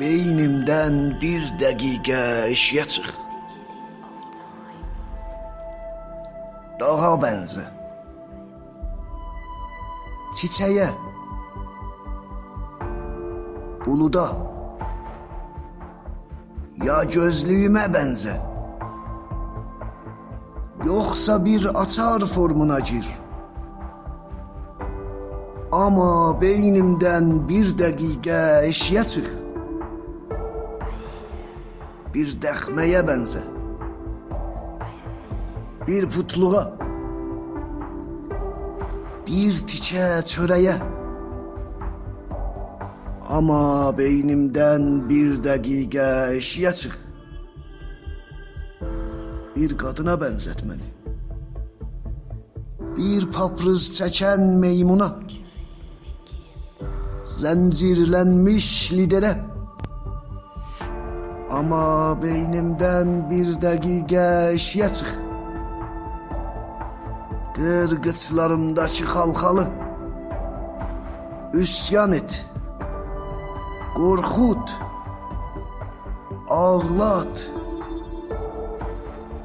beynimdən bir dəqiqə eşiyə çıx. Dağa bənzə. Çiçəyə. Buluda. Ya gözlüyümə bənzə. Yoxsa bir açar formuna gir. Amma beynimdən bir dəqiqə eşiyə çıx. Bir dəxməyə bənzə. Bir putluğa. Bir tikə çörəyə. Amma beynimdən bir dəqiqə eşiyə çıx. Bir qadına bənzət məni. Bir paprız çəkən meymuna. Zəncirlənmiş liderə. Amma beynimdən bir dəqiqə eşiyə çıx. Qırqıçlarımdakı xalxalı. Üsyan et. Qorxut. Ağlat.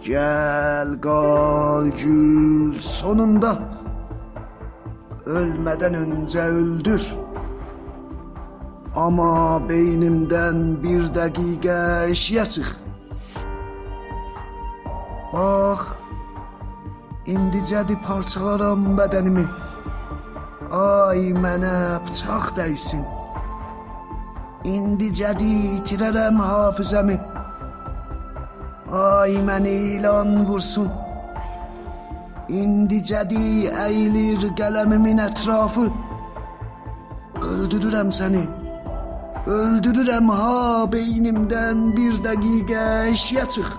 Gəl qal gül sonunda ölmədən öncə öldür. Amma beynimdən bir dəqiqə eşiyə çıx. Bax, indicədi parçalaram bədənimi. Ay mənə bıçaq dəysin. İndicədi itirərəm hafizəmi. Ay məni ilan vursun. İndicədi əyilir qələmimin ətrafı. Öldürürəm səni. Öldürürəm ha beynimdən bir dəqiqə eşiyə çıx.